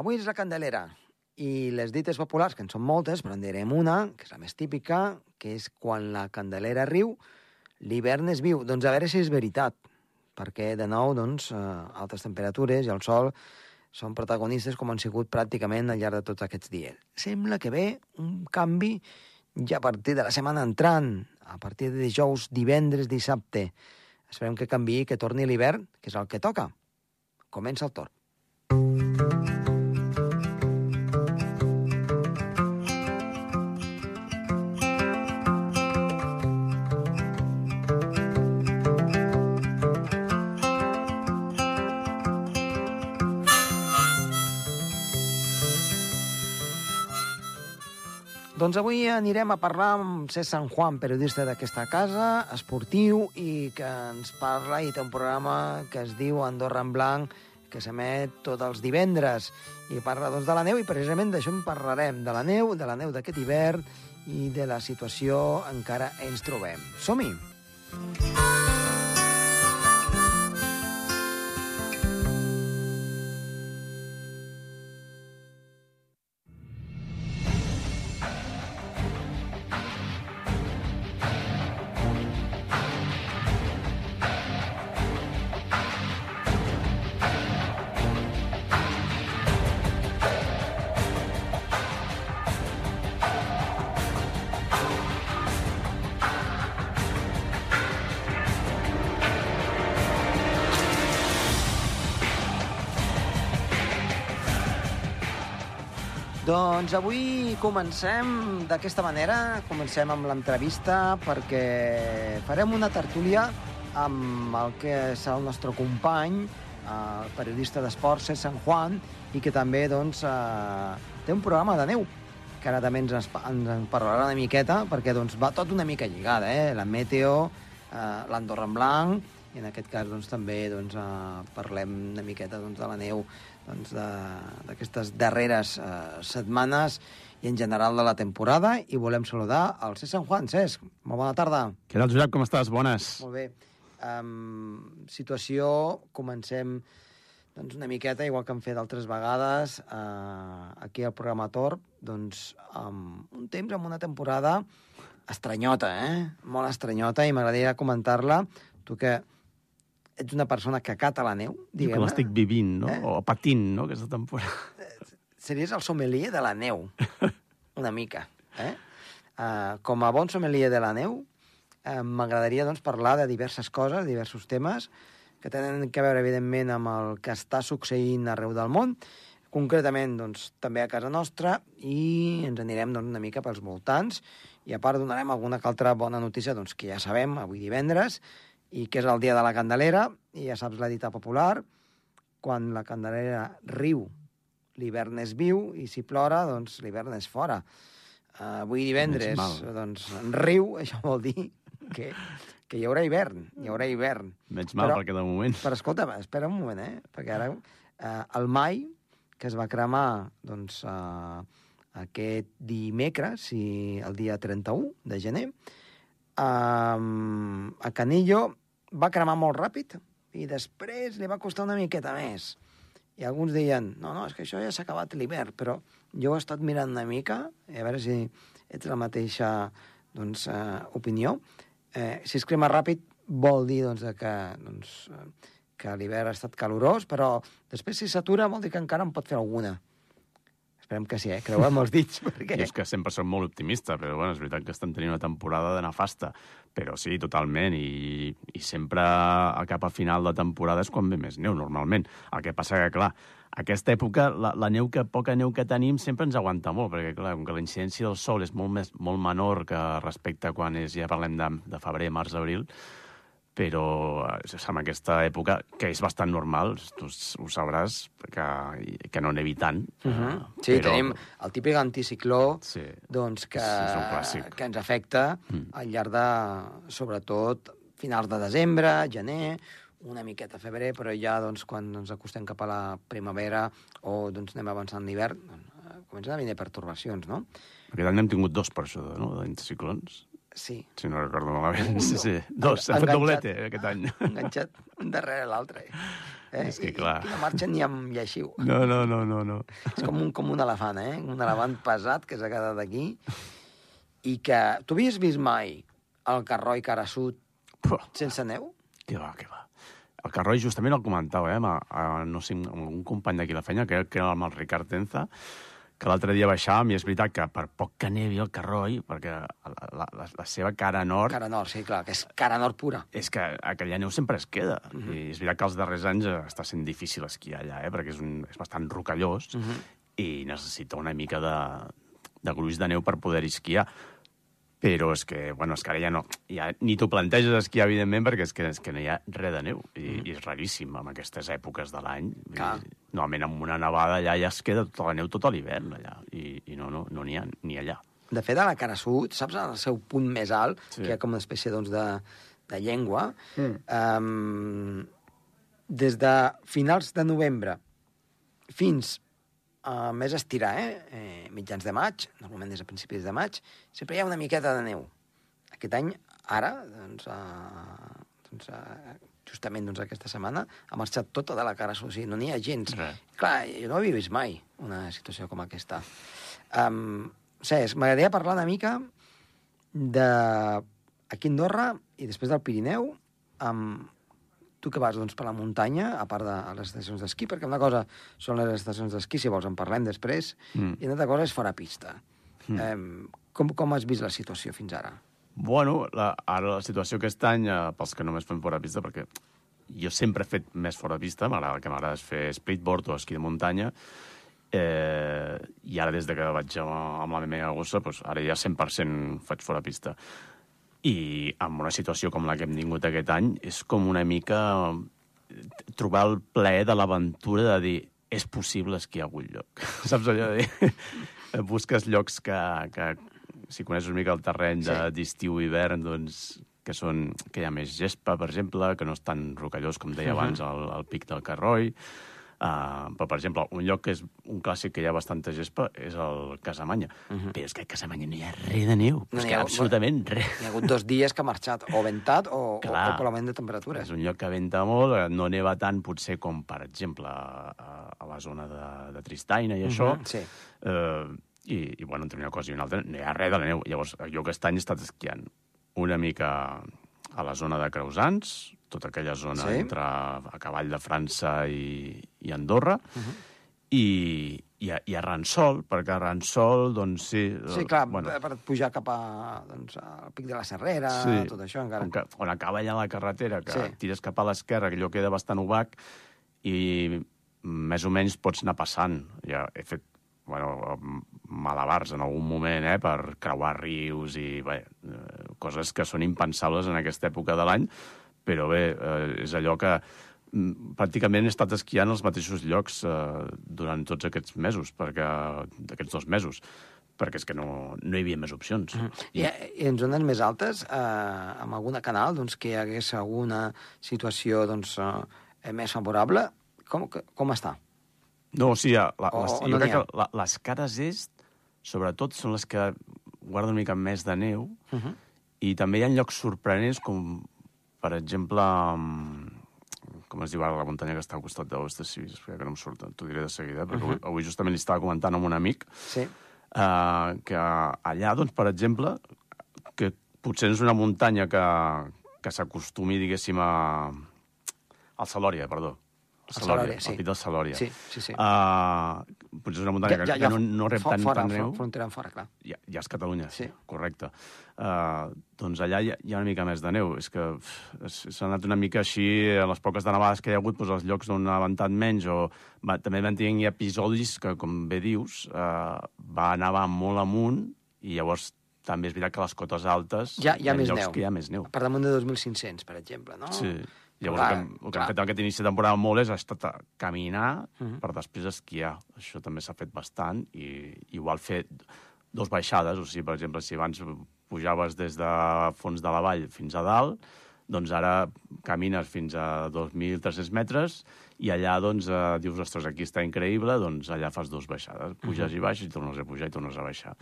Avui és la Candelera i les dites populars, que en són moltes, però en direm una, que és la més típica, que és quan la Candelera riu, l'hivern és viu. Doncs a veure si és veritat, perquè de nou, doncs, eh, altes temperatures i el sol són protagonistes com han sigut pràcticament al llarg de tots aquests dies. Sembla que ve un canvi ja a partir de la setmana entrant, a partir de dijous, divendres, dissabte. Esperem que canvi, que torni l'hivern, que és el que toca. Comença el torn. Doncs avui anirem a parlar amb Cés San Juan, periodista d'aquesta casa, esportiu, i que ens parla i té un programa que es diu Andorra en Blanc, que s'emet tots els divendres, i parla doncs, de la neu, i precisament d'això en parlarem, de la neu, de la neu d'aquest hivern i de la situació encara ens trobem. Som-hi! Doncs avui comencem d'aquesta manera, comencem amb l'entrevista perquè farem una tertúlia amb el que és el nostre company, el periodista d'esports, San Juan, i que també doncs, eh, té un programa de neu, que ara també ens, ens en parlarà una miqueta, perquè doncs, va tot una mica lligada, eh? la meteo, eh, l'Andorra en blanc, i en aquest cas doncs, també doncs, eh, parlem una miqueta doncs, de la neu doncs, d'aquestes darreres eh, setmanes i en general de la temporada i volem saludar el Cesc Sant Juan. Cesc, molt bona tarda. Què tal, Josep? Com estàs? Bones. Molt bé. Um, situació, comencem doncs, una miqueta, igual que hem fet altres vegades, uh, aquí al programa Torp, doncs, amb un temps, amb una temporada estranyota, eh? Molt estranyota, i m'agradaria comentar-la. Tu que ets una persona que cata la neu, diguem Que l'estic vivint, no? Eh? O patint, no?, aquesta temporada. Series el sommelier de la neu, una mica. Eh? Uh, com a bon sommelier de la neu, uh, m'agradaria doncs, parlar de diverses coses, diversos temes, que tenen a veure, evidentment, amb el que està succeint arreu del món, concretament doncs, també a casa nostra, i ens anirem doncs, una mica pels voltants, i a part donarem alguna que altra bona notícia doncs, que ja sabem, avui divendres, i que és el dia de la Candelera, i ja saps la dita popular, quan la Candelera riu, l'hivern és viu, i si plora, doncs l'hivern és fora. Uh, avui divendres, doncs, en riu, això vol dir que, que hi haurà hivern, hi haurà hivern. Menys mal, però, perquè de moment... Però escolta, espera un moment, eh? Perquè ara uh, el mai, que es va cremar, doncs, uh, aquest dimecres, si el dia 31 de gener, uh, a Canillo va cremar molt ràpid i després li va costar una miqueta més. I alguns deien, no, no, és que això ja s'ha acabat l'hivern, però jo he estat mirant una mica, a veure si ets la mateixa doncs, eh, opinió. Eh, si es crema ràpid vol dir doncs, que, doncs, que l'hivern ha estat calorós, però després si s'atura vol dir que encara en pot fer alguna. Esperem que sí, eh? Creuem els dits. Perquè... Jo és que sempre som molt optimista, però bueno, és veritat que estan tenint una temporada de nefasta. Però sí, totalment, i, i sempre a cap a final de temporada és quan ve més neu, normalment. El que passa que, clar, aquesta època, la, la neu que, poca neu que tenim sempre ens aguanta molt, perquè, clar, com que la incidència del sol és molt, més, molt menor que respecte a quan és, ja parlem de, de febrer, març, abril, però en aquesta època, que és bastant normal, tu ho sabràs, que, que no nevi tant. Uh -huh. Sí, però... tenim el típic anticicló sí. doncs, que, que ens afecta mm. al llarg de, sobretot, finals de desembre, gener, una miqueta febrer, però ja doncs, quan ens acostem cap a la primavera o doncs, anem avançant l'hivern, doncs, comencen a venir pertorbacions, no? Aquest any hem tingut dos per això, no?, d'anticiclons. Sí. Si no recordo malament. Sí, sí. Dos, hem fet doblete aquest any. Enganxat un darrere l'altre. Eh? És que, clar. I, i no marxen ni amb lleixiu. No, no, no, no, no. És com un, com un elefant, eh? Un elefant pesat que s'ha quedat aquí i que... Tu havies vist mai el Carroi cara sud sense neu? que va, que va. El Carroi justament el comentava, eh, amb, a, no sé, amb un company d'aquí a la feina, que, que era amb el Ricard Tenza, que l'altre dia baixàvem i és veritat que per poc que nevi el Carroi, perquè la, la, la, la seva cara nord Cara nord, sí, clar, que és cara nord pura. és que aquella neu sempre es queda. Uh -huh. I és veritat que els darrers anys està sent difícil esquiar allà, eh? perquè és, un, és bastant rocallós uh -huh. i necessita una mica de, de gruix de neu per poder esquiar. Però és que, bueno, és que ara ja no... Ja, ni t'ho planteges esquiar, evidentment, perquè és que, és que no hi ha res de neu. I, mm. i és raríssim en aquestes èpoques de l'any. Normalment amb una nevada allà ja es queda tota la neu tot l'hivern, allà. I, I no, no, no n'hi ha ni allà. De fet, a la cara sud, saps, al seu punt més alt, Sí. sí. que hi ha com una espècie doncs, de, de llengua, mm. um, des de finals de novembre fins a més estirar, eh? eh? mitjans de maig, normalment des de principis de maig, sempre hi ha una miqueta de neu. Aquest any, ara, doncs, uh, doncs uh, justament doncs, aquesta setmana, ha marxat tota de la cara o sigui, no n'hi ha gens. Res. Clar, jo no havia vist mai una situació com aquesta. Um, Cés, m'agradaria parlar una mica de aquí a Andorra i després del Pirineu, amb tu que vas doncs, per la muntanya, a part de les estacions d'esquí, perquè una cosa són les estacions d'esquí, si vols en parlem després, Mm. i una altra cosa és fora pista. Mm. Eh, com, com has vist la situació fins ara? Bueno, la, ara la situació aquest any, eh, pels que només fem fora pista, perquè jo sempre he fet més fora pista, m'agrada que m'agrada fer splitboard o esquí de muntanya, eh, i ara des de que vaig amb, amb la meva gossa, doncs ara ja 100% faig fora pista. I amb una situació com la que hem tingut aquest any, és com una mica eh, trobar el plaer de l'aventura de dir és possible esquiar a algun lloc. Saps allò de dir? Busques llocs que, que si coneixes una mica el terreny de- Sí. d'estiu i hivern, doncs, que, són, que hi ha més gespa, per exemple, que no és tan rocallós, com deia abans, el, el pic del Carroi. Uh, però, per exemple, un lloc que és un clàssic que hi ha bastanta gespa és el Casamanya. Uh -huh. Però és que a Casamanya no hi ha res de neu. No és que ha- absolutament res. Hi ha hagut dos dies que ha marxat, o ventat o, o, Clar. o per l'augment de temperatura. És un lloc que venta molt, eh, no neva tant potser com, per exemple, a, a la zona de, de Tristaina i això. Mhm, sí. Eh, i, I, bueno, entre una cosa i una altra, no hi ha res de la neu. Llavors, jo aquest any he estat esquiant una mica a la zona de Creusans, tota aquella zona Sí. entre a cavall de França i, i Andorra, Mhm. i, i, a, i a Ransol, perquè a Ransol, doncs sí... Sí, clar, bueno, per pujar cap a, doncs, al pic de la Serrera, Sí. tot això encara. on, que, on acaba allà la carretera, que Sí. sí. tires cap a l'esquerra, que allò queda bastant obac, i més o menys pots anar passant. Ja he fet bueno, malabars en algun moment eh, per creuar rius i bé, eh, coses que són impensables en aquesta època de l'any, però bé, eh, és allò que mm, pràcticament he estat esquiant als mateixos llocs eh, durant tots aquests mesos, perquè d'aquests dos mesos, perquè és que no, no hi havia més opcions. I, I en zones més altes, eh, amb alguna canal, doncs, que hi hagués alguna situació doncs, eh, més favorable, com, com està? No, o sigui, la, O- les, o jo no crec n'hi ha? que la, les cares est, sobretot, són les que guarden una mica més de neu, Uh -huh. i també hi ha llocs sorprenents, com, per exemple, mm, com es diu ara la muntanya que està al costat d'Ostes, sí, espera que no em surt, t'ho diré de seguida, perquè avui, avui justament li estava comentant amb un amic, Sí. eh, que allà, doncs, per exemple, que potser és una muntanya que, que s'acostumi, diguéssim, a... al Salòria, perdó. Al Salòria, sí. Al pit del Salòria. Sí, sí, sí. Uh, potser és una muntanya que, que no, no rep tant, fora, tant neu. Frontera en fora, clar. Ja, ja és Catalunya, Sí. correcte. Uh, doncs allà hi ha, hi ha una mica més de neu. És que s'ha anat una mica així, a les poques de nevades que hi ha hagut, doncs, els llocs on ha ventat menys, o va, també van tenir episodis que, com bé dius, uh, va nevar molt amunt, i llavors també és veritat que a les cotes altes Ja- hi ha més llocs neu. que hi ha més neu. Per damunt de 2.500, per exemple, no? Sí. Llavors, Clar, el, que, hem- el que hem fet aquest inici de temporada molt és ha estat caminar Mhm. per després esquiar. Això també s'ha fet bastant i igual fer dos baixades, o sigui, per exemple, si abans pujaves des de fons de la vall fins a dalt, doncs ara camines fins a 2.300 metres i allà doncs, eh, dius, ostres, aquí està increïble, doncs allà fas dos baixades. Puges i baixes i tornes a pujar i tornes a baixar.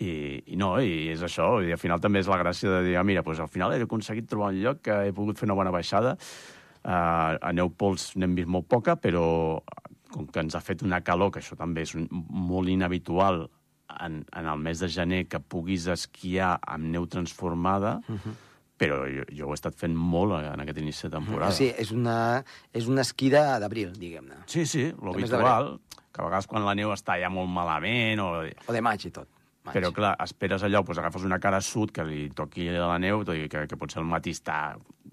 I, I no, i és això, i al final també és la gràcia de dir, ah, mira, doncs al final he aconseguit trobar un lloc que he pogut fer una bona baixada, Uh, a neu pols n'hem vist molt poca, però com que ens ha fet una calor, que això també és un, molt inhabitual en, en el mes de gener, que puguis esquiar amb neu transformada, uh -huh. però jo, jo ho he estat fent molt en aquest inici de temporada. Sí, és una, és una esquí de- d'abril, diguem-ne. sí, sí lo De mes habitual, que a vegades quan la neu està ja molt malament o O de maig i tot. Maig. Però, clar, esperes allò, doncs agafes una cara sud que li toqui a la neu, tot i que, que potser al matí està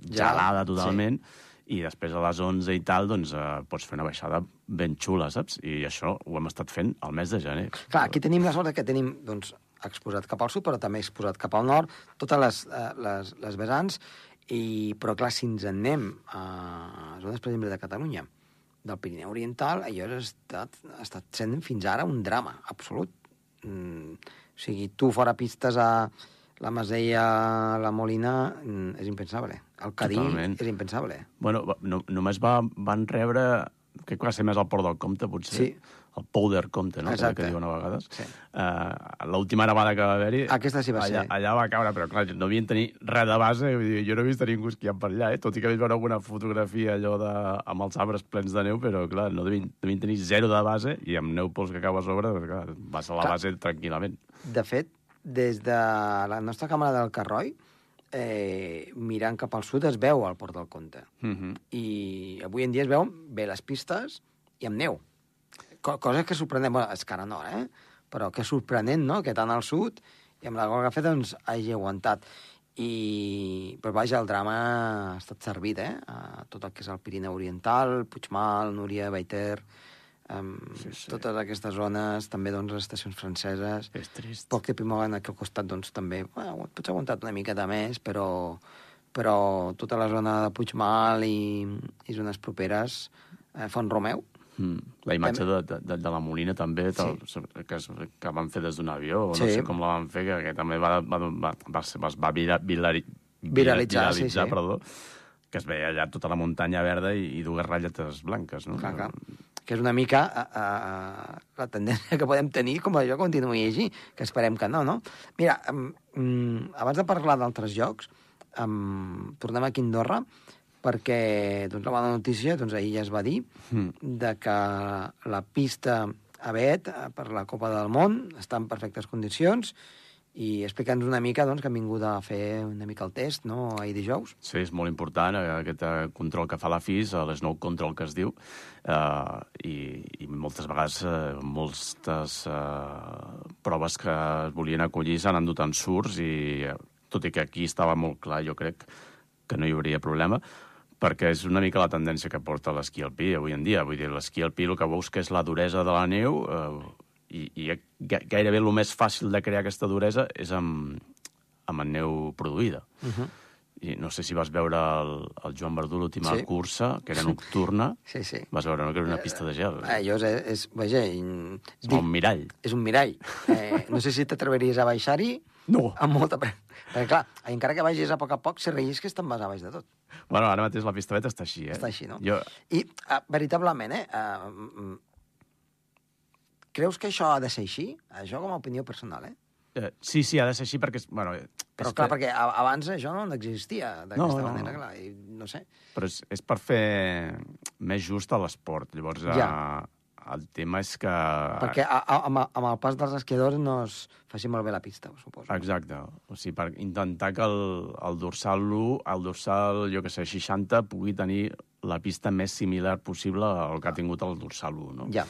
Ja, gelada totalment, sí. i després a les 11 i tal, doncs eh, pots fer una baixada ben xula, saps? I això ho hem estat fent al mes de gener. Clar, aquí tenim la sort de que tenim doncs, exposat cap al sud, però també exposat cap al nord, totes les, eh, les, les vessants, i, però clar, si ens en anem a zones, per exemple, de Catalunya, del Pirineu Oriental, allò ha estat, ha estat sent fins ara un drama absolut. Mm, o sigui, tu fora pistes a la Masella, la Molina, mm, és impensable. El Cadí Totalment. és impensable. Bueno, no, només va, van rebre que va ser més al Port del Comte, potser. Sí. El Powder Comte, no? Exacte. Que, diuen a vegades. Sí. Uh, L'última nevada que va haver-hi... Aquesta sí va allà, ser. Allà va caure, però clar, no havien tenir res de base. Vull dir, jo no he vist ningú esquiant per allà, eh? tot i que vaig veure alguna fotografia allò de, amb els arbres plens de neu, però clar, no devien, devien tenir zero de base i amb neu pols que cau a sobre, doncs, clar, vas a la Clar. base tranquil·lament. De fet, des de la nostra càmera del Carroi, eh, mirant cap al sud es veu el Port del Comte. Mm -hmm. I avui en dia es veuen bé les pistes i amb neu. Co cosa que sorprenent, bueno, és que ara no, eh? però que sorprenent, no?, que tant al sud i amb la gol que ha fet, doncs, hagi aguantat. I, però vaja, el drama ha estat servit, eh? A tot el que és el Pirineu Oriental, Puigmal, Núria, Baiter, um, Sí, sí. totes aquestes zones, també, doncs, les estacions franceses. És trist. Poc de Pimogan aquí al costat, doncs, també, bueno, potser ha aguantat una miqueta més, però, però tota la zona de Puigmal i, i zones properes, eh, Font Romeu, Mm. La imatge de, de, de, la Molina també, tal, que, es, que van fer des d'un avió, Sí. no sé com la van fer, que, que també va, va, va, va, es va vira, virali, Viralitzar, sí, sí. perdó, que es veia allà tota la muntanya verda i, i dues ratlletes blanques, no? clar, clar, que és una mica a, a, la tendència que podem tenir com això continuï així, que esperem que no, no? Mira, um, um, abans de parlar d'altres jocs, um, tornem aquí a Andorra, perquè doncs, la bona notícia, doncs, ahir ja es va dir, Mm. de que la pista a Bet per la Copa del Món està en perfectes condicions i explica'ns una mica doncs, que han vingut a fer una mica el test, no?, ahir dijous. Sí, és molt important, eh, aquest eh, control que fa la FIS, eh, l'Snow Control que es diu, eh, i, i moltes vegades eh, moltes eh, proves que es volien acollir s'han endut en surts i, tot i que aquí estava molt clar, jo crec que no hi hauria problema, perquè és una mica la tendència que porta l'esquí alpí avui en dia. Vull dir, l'esquí alpí el que busca és la duresa de la neu eh, i, i ga- gairebé el més fàcil de crear aquesta duresa és amb, amb la neu produïda. Uh -huh. I no sé si vas veure el, el Joan Verdú l'última Sí. cursa, que era nocturna. Sí, sí. Vas veure, no? Que era una pista de gel. Eh, Allò és, és, vaja, i- és un mirall. és un mirall. Eh, no sé si t'atreveries a baixar-hi No. amb molta... Perquè, clar, encara que vagis a poc a poc, si rellisques te'n vas a baix de tot. Bueno, ara mateix la pista beta està així, eh? Està així, no? Jo, I, uh, veritablement, eh, uh, creus que això ha de ser així? Això com a opinió personal, eh? eh, sí, sí, ha de ser així perquè... és- Bueno, eh, Però, és clar, que- perquè a- abans això no existia d'aquesta No, no, manera, no. clar, i no sé. Però és, és per fer més just a l'esport. Llavors, Ja. ja. el tema és que... Perquè a, a, amb, amb el pas dels esquiadors no es faci molt bé la pista, ho suposo. Exacte. O sigui, per intentar que el, el dorsal 1, el dorsal, jo que sé, 60, pugui tenir la pista més similar possible al que ha tingut el dorsal 1, no? Ja.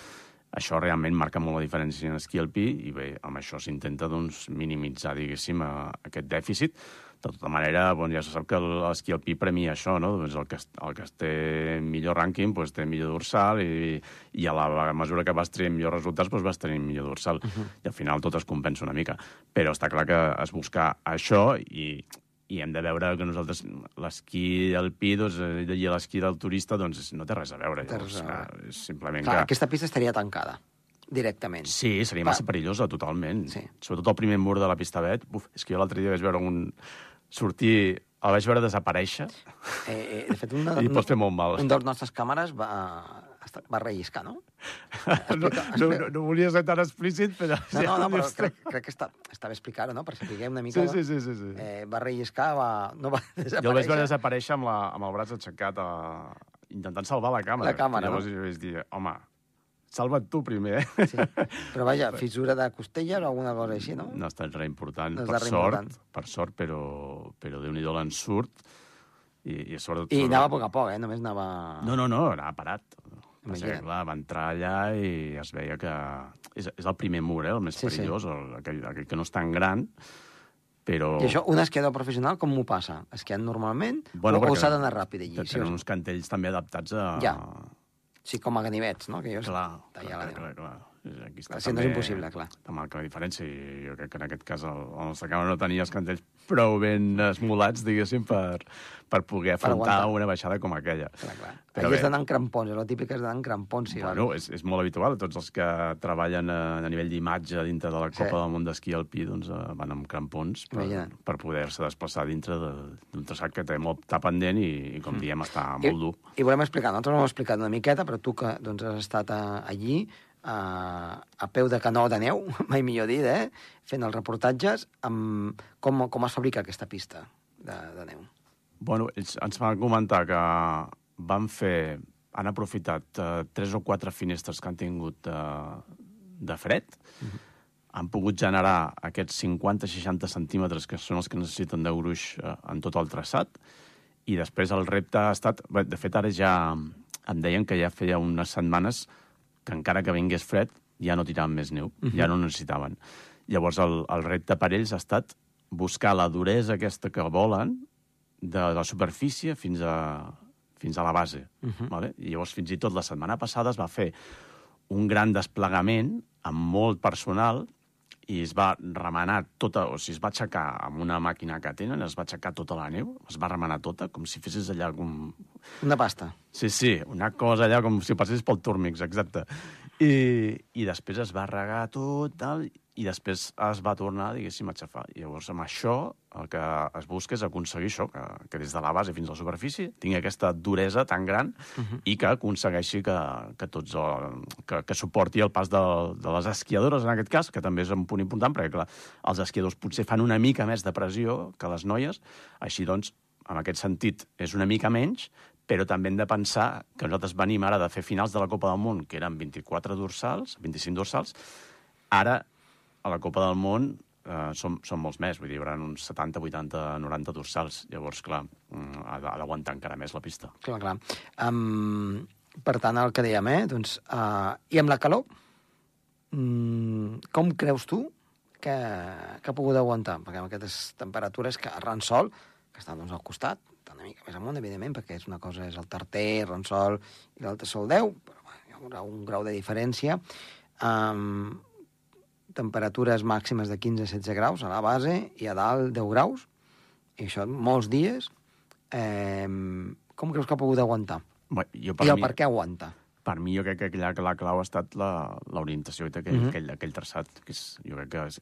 Això realment marca molt la diferència en esquí alpí i bé, amb això s'intenta doncs, minimitzar, diguéssim, a, aquest dèficit. De tota manera, bon, ja se sap que l'esquí alpí premia això, no? Doncs el que, el que té millor rànquing doncs, té millor dorsal i, i a la mesura que vas tenir millors resultats doncs, vas tenir millor dorsal. Uh -huh. I al final tot es compensa una mica. Però està clar que es busca això i, i hem de veure que nosaltres l'esquí alpí doncs, i l'esquí del turista doncs, no té res a veure. té res a Llavors, clar, és simplement Clar, que... aquesta pista estaria tancada, directament. Sí, seria Va. massa perillosa, totalment. Sí. Sobretot el primer mur de la pista Bet. Uf, és que jo l'altre dia vaig veure un... sortir... El vaig veure desaparèixer Eh, eh, de fet, una, i pots fer molt mal. un dels nostres càmeres va, va relliscar, no? No, no, no, no volia ser tan explícit, però... No, no, no, però crec, crec que està, està bé explicar-ho, no? Per saber una mica... Sí, sí, sí, sí. sí. Eh, va relliscar, va... no va desaparèixer. Jo el vaig veure desaparèixer amb, la, amb el braç aixecat, a... intentant salvar la càmera. La càmera, I llavors no? jo vaig dir, home, salva't tu primer, eh? Sí. Però vaja, fissura de costelles o alguna cosa així, no? No ha estat res important, No per sort, important. per sort, però, però Déu-n'hi-do l'ensurt. I, i sobretot... I anava a poc a poc, eh? Només anava... No, no, no, anava parat. Imagina't. clar, va entrar allà i es veia que... És, és el primer mur, eh, el més Sí, sí. perillós, el, aquell, aquell que no és tan gran, però... I això, un esquiador professional, com m'ho passa? Esquiant normalment Bueno, o, o s'ha d'anar ràpid allí? Sí, Tenen uns cantells també adaptats a... Ja. sí, com a ganivets, no? Que jo Clar, clar, la clar, neu. clar. Aquí està si no és impossible, clar. La marca la diferència, i jo crec que en aquest cas el, el nostre càmera no tenia els cantells prou ben esmolats, diguéssim, per, per poder afrontar aguantar. una baixada com aquella. Clar, clar. Però bé. has d'anar en crampons, és el típic és d'anar en crampons. Sí, Bueno, és, és molt habitual. Tots els que treballen a, a nivell d'imatge dintre de la Copa Sí. del Món d'esquí alpí doncs, eh, van amb crampons per, Imagina't. per poder-se desplaçar dintre de- d'un traçat que té molt està pendent i, i com diem, està I, molt dur. I volem explicar, nosaltres ho hem explicat una miqueta, però tu que doncs, has estat a, allí, a, a peu de canó de neu, mai millor dit, eh? fent els reportatges, amb com, com es fabrica aquesta pista de, de neu. Bueno, ells ens van comentar que van fer, han aprofitat eh, tres o quatre finestres que han tingut eh, de fred, han pogut generar aquests 50-60 centímetres que són els que necessiten de gruix eh, en tot el traçat, i després el repte ha estat... bé, De fet, ara ja em deien que ja feia unes setmanes que encara que vingués fred ja no tiraven més neu, ja no necessitaven. Llavors el, el repte per ells ha estat buscar la duresa aquesta que volen de la superfície fins a, fins a la base. Uh -huh. vale? I llavors fins i tot la setmana passada es va fer un gran desplegament amb molt personal i es va remenar tota, o sigui, es va aixecar amb una màquina que tenen, es va aixecar tota la neu, es va remenar tota, com si fessis allà com... Una pasta. Sí, sí, una cosa allà com si passés pel túrmix, exacte. I, I després es va regar tot, tal, i després es va tornar, diguéssim, a aixafar. I llavors, amb això, el que es busca és aconseguir això, que, que des de la base fins a la superfície tingui aquesta duresa tan gran uh -huh. i que aconsegueixi que, que tots el, que, que suporti el pas de, de les esquiadores, en aquest cas, que també és un punt important, perquè, clar, els esquiadors potser fan una mica més de pressió que les noies, així, doncs, en aquest sentit, és una mica menys, però també hem de pensar que nosaltres venim ara de fer finals de la Copa del Món, que eren 24 dorsals, 25 dorsals, ara a la Copa del Món eh, són, són molts més, vull dir, hi haurà uns 70, 80, 90 dorsals. Llavors, clar, mm, ha d'aguantar encara més la pista. Clar, clar. Um, per tant, el que dèiem, eh? Doncs, uh, I amb la calor, mm, com creus tu que, que ha pogut aguantar? Perquè amb aquestes temperatures que arran sol, que està doncs, al costat, una mica més amunt, evidentment, perquè és una cosa és el tarter, Ransol, i l'altre sol 10, però bueno, hi haurà un grau de diferència. Um, temperatures màximes de 15-16 graus a la base i a dalt 10 graus, i això molts dies. Eh, com creus que ha pogut aguantar? Bé, jo I el mi, per què aguanta? per mi, jo crec que aquella, la clau ha estat la- l'orientació d'aquell Mhm. aquell, aquell traçat, que és, jo crec que és,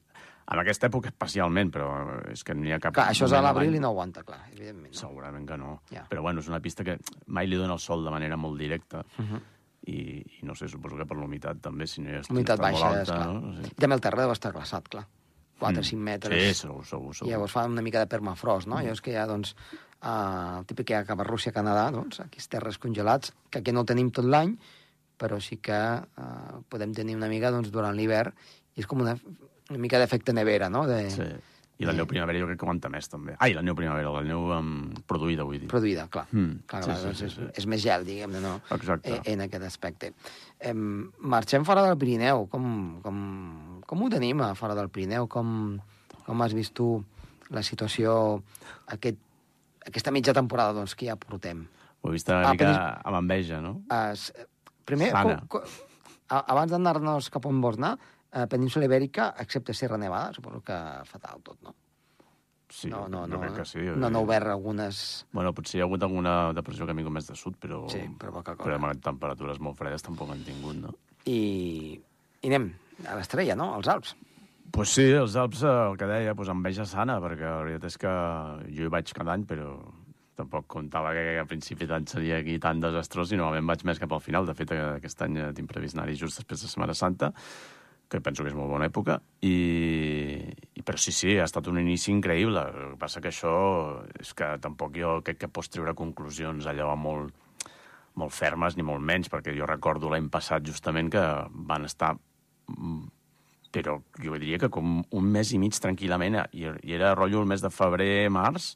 en aquesta època especialment, però és que no hi ha cap... Clar, això és a l'abril i no aguanta, clar, evidentment. No? Segurament que no. Ja. Però bueno, és una pista que mai li dona el sol de manera molt directa. Uh -huh. I, i no sé, suposo que per l'humitat també, si no hi ha Humitat baixa, molt és alta, clar. no? I també el terra deu estar glaçat, clar. 4 o 5 metres. Sí, segur, segur, I segur. llavors fa una mica de permafrost, no? Mm. Llavors que hi ha, doncs, uh, el típic que hi ha cap a Rússia, Canadà, doncs, aquí els terres congelats, que aquí no el tenim tot l'any, però sí que uh, podem tenir una mica doncs, durant l'hivern, i és com una, una mica d'efecte nevera, no? De, Sí. I la neu primavera jo crec que aguanta més, també. Ai, la neu primavera, la neu um, produïda, vull dir. Produïda, clar. Mm, clar, sí, clar sí, doncs sí, és, sí. és més gel, diguem-ne, no? Exacte. Eh, en aquest aspecte. Em, marxem fora del Pirineu. Com, com, com ho tenim a fora del Pirineu? Com, com has vist tu la situació, aquest, aquesta mitja temporada doncs, que ja portem? Ho he vist una Ah, mica penis- amb enveja, no? Es, primer, Sana. com, com, abans d'anar-nos cap on vols anar, a Península Ibèrica, excepte Sierra Nevada, suposo que fatal tot, no? Sí, no, no, no, crec que sí. no, no ha obert algunes... Bueno, potser hi ha hagut alguna depressió que ha vingut més de sud, però... Sí, però poca cosa. Però amb temperatures molt fredes tampoc han tingut, no? I, i anem a l'estrella, no?, als Alps. Pues sí, els Alps, eh, el que deia, pues enveja sana, perquè la veritat és que jo hi vaig cada any, però tampoc comptava que a principi d'any seria aquí tan desastrós i normalment vaig més cap al final. De fet, aquest any tinc previst anar-hi just després de Setmana Santa, que penso que és molt bona època, i, i però sí, sí, ha estat un inici increïble. El que passa que això és que tampoc jo crec que pots treure conclusions allò molt, molt fermes, ni molt menys, perquè jo recordo l'any passat justament que van estar mm, però jo diria que com un mes i mig tranquil·lament, i, i era rotllo el mes de febrer, març,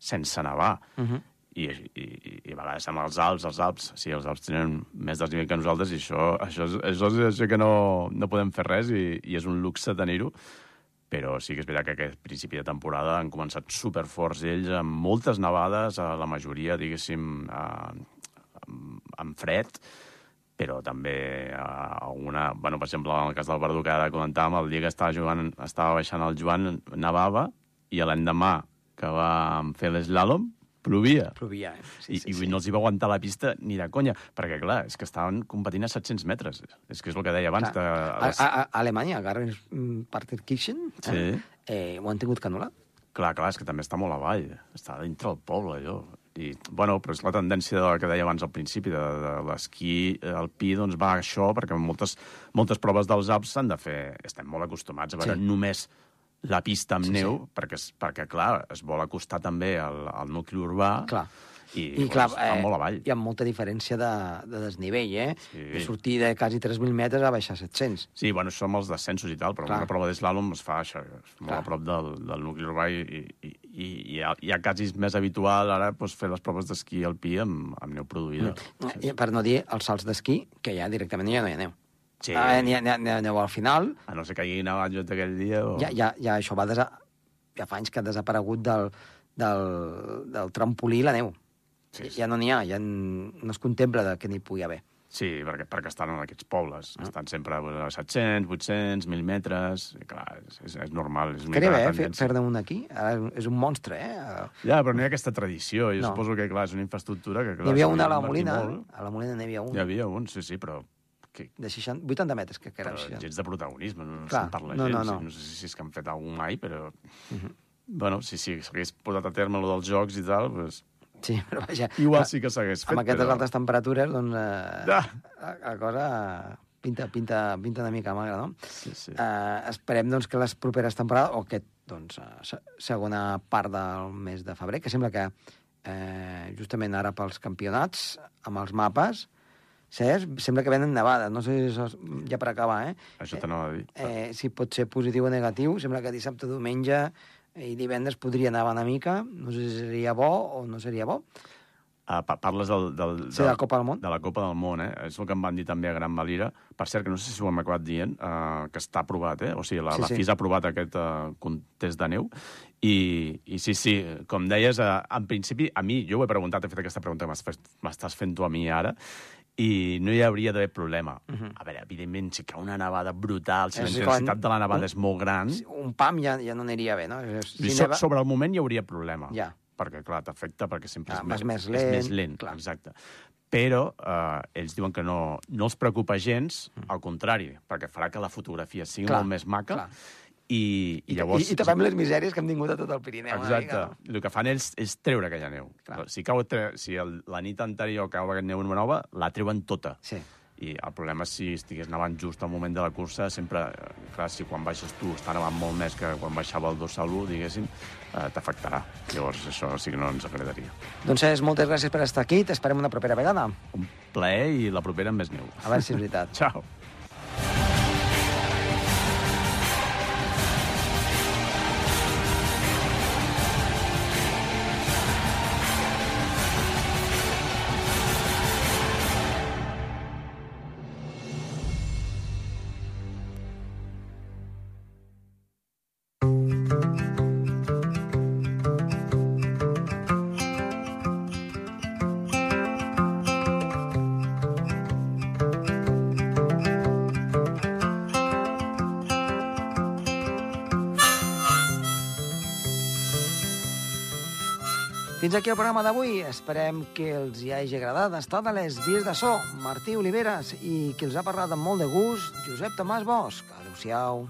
sense nevar. Uh -huh. I, i, i a vegades amb els Alps, els Alps, sí, els Alps tenen més desnivell que nosaltres i això, això, és, això és això que no, no podem fer res i, i és un luxe tenir-ho. Però sí que és veritat que aquest principi de temporada han començat superforts ells, amb moltes nevades, a la majoria, diguéssim, amb fred, però també alguna... Bueno, per exemple, en el cas del Verdú que ara comentàvem, el dia que estava, jugant, estava baixant el Joan, nevava, i l'endemà que va fer l'eslàlom, plovia. Plovia, eh? Sí, I, sí, i sí. no els hi va aguantar la pista ni de conya, perquè, clar, és que estaven competint a 700 metres. És que és el que deia abans. De, a, les... a, a, Alemanya, a Garren Partenkirchen, sí. eh, eh, ho han tingut que anul·lar. Clar, clar, és que també està molt avall. Està dintre del poble, allò. I, bueno, però és la tendència de, que deia abans al principi, de, de l'esquí alpí, doncs va això, perquè moltes, moltes proves dels Alps s'han de fer... Estem molt acostumats a veure sí. només la pista amb sí, neu, sí. Perquè, perquè, clar, es vol acostar també al, al nucli urbà. Clar. I, I clar, eh, molt avall. hi ha molta diferència de, de desnivell, eh? Sí. De sortir de quasi 3.000 metres a baixar 700. Sí, bueno, són els descensos i tal, però Clar. una prova d'eslàlom es fa això, molt Clar. a prop del, del nucli urbà i, i, i, i ja, ja quasi és més habitual ara doncs, fer les proves d'esquí alpí amb, amb neu produïda. Mm. I Per no dir els salts d'esquí, que ja directament ja no hi ha neu. Sí. Ah, n'hi ha, n'hi ha, n'hi ha neu al final, A no ser que hi hagi nevat just aquell dia o... ja, ja, ja això va desa... ja fa anys que ha desaparegut del, del, del trampolí la neu. Sí, sí. Ja no n'hi ha, ja no es contempla de que n'hi pugui haver. Sí, perquè, perquè estan en aquests pobles. Estan sempre a 700, 800, 1.000 metres... I, clar, és, és, és normal. És una Estaria bé, mica eh, fer-ne un aquí. Ara és un monstre, eh? Ja, però no hi ha aquesta tradició. Jo No. suposo que, clar, és una infraestructura que... Clar, N'hi havia una a la Molina, molt. a la Molina n'hi havia un, Hi havia un, sí, sí, però... Que, de 60, 80 metres, que, que era. però 60. gens de protagonisme, no, Clar, se'n parla no, gens. no, no. no sé si és que han fet algun mai, però... Bueno, sí, sí, s'hagués posat a terme lo dels jocs i tal, doncs... Sí, però vaja... Igual sí que s'hagués fet, Amb aquestes però... altes temperatures, doncs, eh, Ja. la, la cosa pinta, pinta, pinta una mica magre, no? Sí, sí. Eh, esperem doncs, que les properes temporades, o aquest, doncs, se- segona part del mes de febrer, que sembla que eh, justament ara pels campionats, amb els mapes, Cert, sembla que venen nevades, no sé si això és- ja per acabar, eh? Això t'anava a dir. eh, si pot ser positiu o negatiu. Sembla que dissabte, diumenge i divendres podria nevar una mica. No sé si seria bo o no seria bo. Ah, pa- parles del, del, Sí, de la Copa del Món. De la Copa del Món, eh? És el que em van dir també a Gran Valira. Per cert, que no sé si ho hem acabat dient, eh, que està aprovat, eh? O sigui, la, Sí, la sí. FIS ha aprovat aquest eh, contest de neu. I, I sí, sí, com deies, eh, en principi, a mi, jo ho he preguntat, he fet aquesta pregunta que m'estàs fent tu a mi ara, i no hi hauria d'haver problema. A veure, evidentment, si cau una nevada brutal, si la Mhm. És intensitat de la nevada és molt gran, Un pam ja, ja no aniria bé, no? Si so, neva... sobre el moment hi hauria problema. Ja. Perquè, clar, t'afecta perquè sempre Ah, és, més és lent, més lent. clar. Exacte. Però eh, ells diuen que no, no els preocupa gens, al contrari, perquè farà que la fotografia sigui Mm. Clar, molt més maca clar. I, i llavors... i, I tapem les misèries que hem tingut a tot el Pirineu. Exacte. mica, no? El que fan ells és treure aquella neu. Clar. Si, cau, tre... si el, la nit anterior cau aquesta neu nova, la treuen tota. Sí. I el problema és si estigués nevant just al moment de la cursa, sempre, eh, clar, si quan baixes tu està nevant molt més que quan baixava el dorsal 1, diguéssim, eh, t'afectarà. Llavors això sí que no ens agradaria. Doncs és, moltes gràcies per estar aquí. T'esperem una propera vegada. Un plaer i la propera amb més neu. A veure si és veritat. Ciao. Fins aquí el programa d'avui. Esperem que els hi hagi agradat. Estat a les vies de so, Martí Oliveres, i qui els ha parlat amb molt de gust, Josep Tomàs Bosch. Adéu-siau.